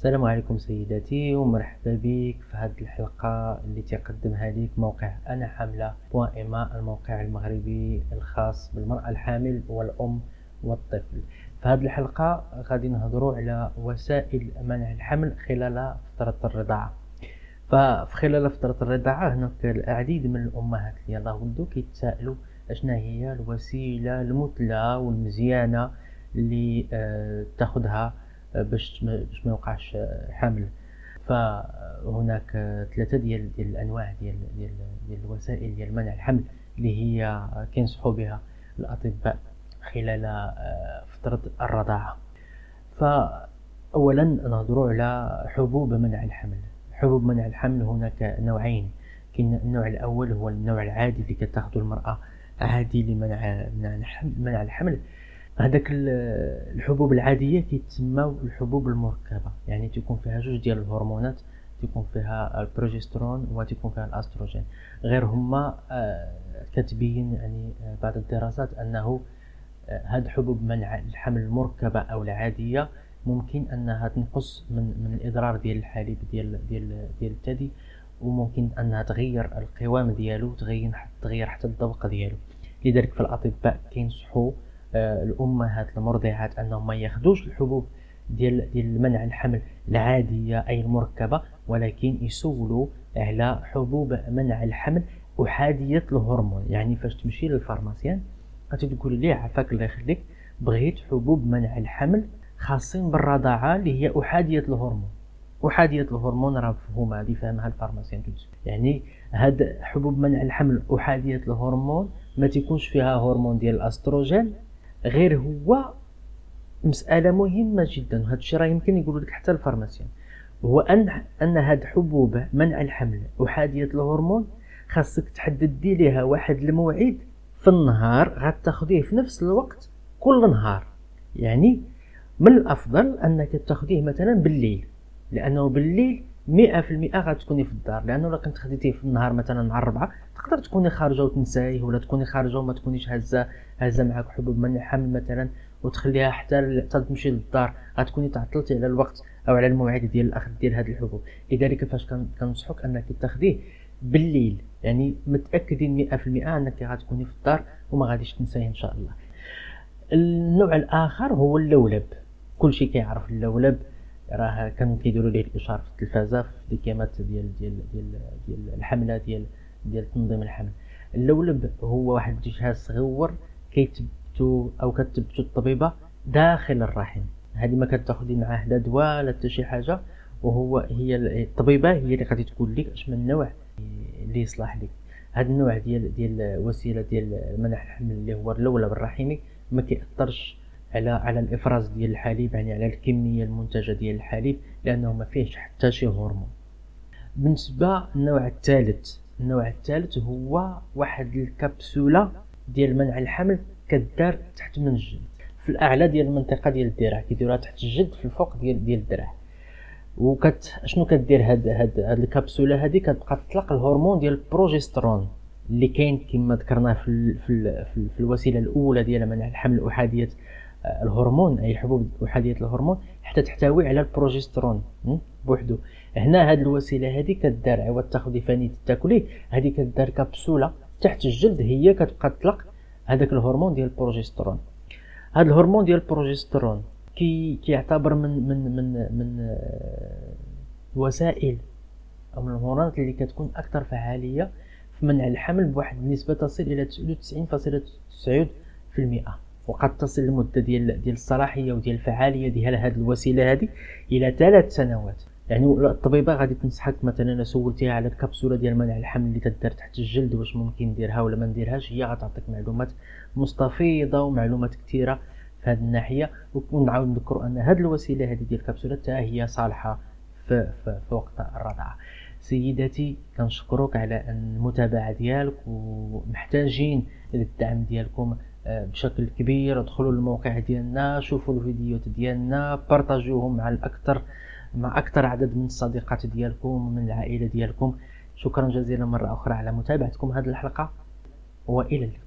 السلام عليكم سيداتي ومرحبا بك في هذه الحلقة اللي تقدمها لك موقع أنا حاملة بوان إما الموقع المغربي الخاص بالمرأة الحامل والأم والطفل. في هذه الحلقة غادي نهضروا على وسائل منع الحمل خلال فترة الرضاعة. ففي خلال فترة الرضاعة هناك العديد من الأمهات اللي الله ودو كيتسائلوا أشنا هي الوسيلة المثلى والمزيانة اللي آه تاخذها باش باش ما يوقعش حمل. فهناك ثلاثة ديال الأنواع ديال ديال ديال الوسائل ديال منع الحمل اللي هي كينصحوا بها الأطباء خلال آه، فترة الرضاعة. فاولا نهضروا على حبوب منع الحمل. حبوب منع الحمل هناك نوعين. كاين النوع الأول هو النوع العادي اللي كتاخذه المرأة عادي لمنع منع الحمل. هذاك الحبوب العادية كيتسموا الحبوب المركبة. يعني تكون فيها جوج ديال الهرمونات تكون فيها البروجسترون وتكون فيها الأستروجين. غير هما آه، كتبين يعني آه، بعض الدراسات أنه هاد آه، حبوب منع الحمل المركبة أو العادية ممكن أنها تنقص من من الإضرار ديال الحليب ديال ديال ديال الثدي وممكن أنها تغير القوام ديالو تغير تغير حتى الذوق ديالو. لذلك فالاطباء كينصحوا الأمهات المرضعات أنهم ما ياخذوش الحبوب ديال ديال منع الحمل العادية أي المركبة ولكن يسولوا على حبوب منع الحمل احاديه الهرمون. يعني فاش تمشي للفارماسيان غتقول ليه عافاك الله يخليك بغيت حبوب منع الحمل خاصين بالرضاعة اللي هي أحادية الهرمون. أحادية الهرمون راه مفهومة هذه فهمها ال pharmacien يعني هاد حبوب منع الحمل أحادية الهرمون ما تيكونش فيها هرمون ديال الأستروجين غير هو مسألة مهمة جدا. وهذا الشيء راه يمكن يقول لك حتى ال pharmacien. هو أن أن هاد حبوب منع الحمل. أحادية الهرمون خاصك تحددي لها واحد الموعد في النهار غتاخديه في نفس الوقت كل نهار. يعني من الأفضل أنك تاخديه مثلا بالليل. لأنه بالليل مئة في المئة غتكوني في الدار. لأنه لو كنت خديتيه في النهار مثلا مع الربعة تقدر تكوني خارجة وتنسايه ولا تكوني خارجة وما تكونيش هزة هزة معاك حبوب منع حمل مثلا وتخليها حتى حتى تمشي للدار. غتكوني تعطلتي على الوقت أو على الموعد ديال الاخذ ديال هذه الحبوب. لذلك فاش كنصحك أنك تاخذيه بالليل. يعني متأكدين 100% أنك غتكوني في الدار وما غاديش تنسيه إن شاء الله. النوع الآخر هو اللولب. كلشي كيعرف اللولب. راه كانوا كيديروا ليه الإشارة في التلفازة في ديكيمات ديال ديال ديال ديال الحملة ديال ديال تنظيم الحمل. اللولب هو واحد الجهاز صغير كيتبتو أو كتبتو الطبيبة داخل الرحم. هذه ما كتاخدي معاه لا دواء لا حتى شي حاجة وهو هي الطبيبة هي اللي غادي تقول لك أش من نوع اللي يصلح لك. هذا النوع ديال ديال وسيله ديال منع الحمل اللي هو اللولب الرحمي ما كيأثرش على على الإفراز ديال الحليب يعني على الكمية المنتجة ديال الحليب لأنه ما فيهش حتى شي هرمون. بالنسبة للنوع الثالث النوع الثالث هو واحد الكبسولة ديال منع الحمل كدار تحت من الجلد في الأعلى ديال المنطقة ديال الذراع كيديروها تحت الجلد في الفوق ديال ديال الذراع وكت شنو كدير هاد هاد هاد الكبسولة هادي؟ كتبقى تطلق الهرمون ديال البروجسترون اللي كاين كما ذكرناه في في, في, في الوسيلة الأولى ديال منع الحمل احاديه الهرمون أي حبوب احاديه الهرمون حتى تحتوي على البروجسترون بوحدو. هنا هذه الوسيلة هذه كدار عوض تاخذي فانيد تاكليه هذه كدار كبسوله تحت الجلد هي كتبقى تطلق هذاك الهرمون ديال البروجسترون. هذا الهرمون ديال البروجسترون كي كيعتبر من من من من الوسائل أو من الهرمونات اللي كتكون أكثر فعالية في منع الحمل بواحد النسبة تصل إلى 99.9% وقد تصل المدة ديال ديال الصلاحية وديال الفعالية ديال هذه الوسيلة هذه؟ إلى ثلاث سنوات. يعني الطبيبة غادي تنصحك مثلا سولتيها على الكبسولة ديال منع الحمل اللي تدار تحت الجلد واش ممكن نديرها ولا ما نديرهاش هي غتعطيك معلومات مستفيضة ومعلومات كثيرة في هذه الناحية. ونعاود نذكر أن هذه الوسيلة هذه ديال الكبسولة حتى هي صالحة في, في, في وقت الرضاعة. سيداتي كنشكرك على المتابعة ديالك ومحتاجين للدعم ديالكم. آه، بشكل كبير. ادخلوا للموقع ديالنا شوفوا الفيديوهات ديالنا بارطاجيوهم مع الأكثر مع أكثر عدد من الصديقات ديالكم ومن العائلة ديالكم. شكرا جزيلا مرة أخرى على متابعتكم هذه الحلقة وإلى اللقاء.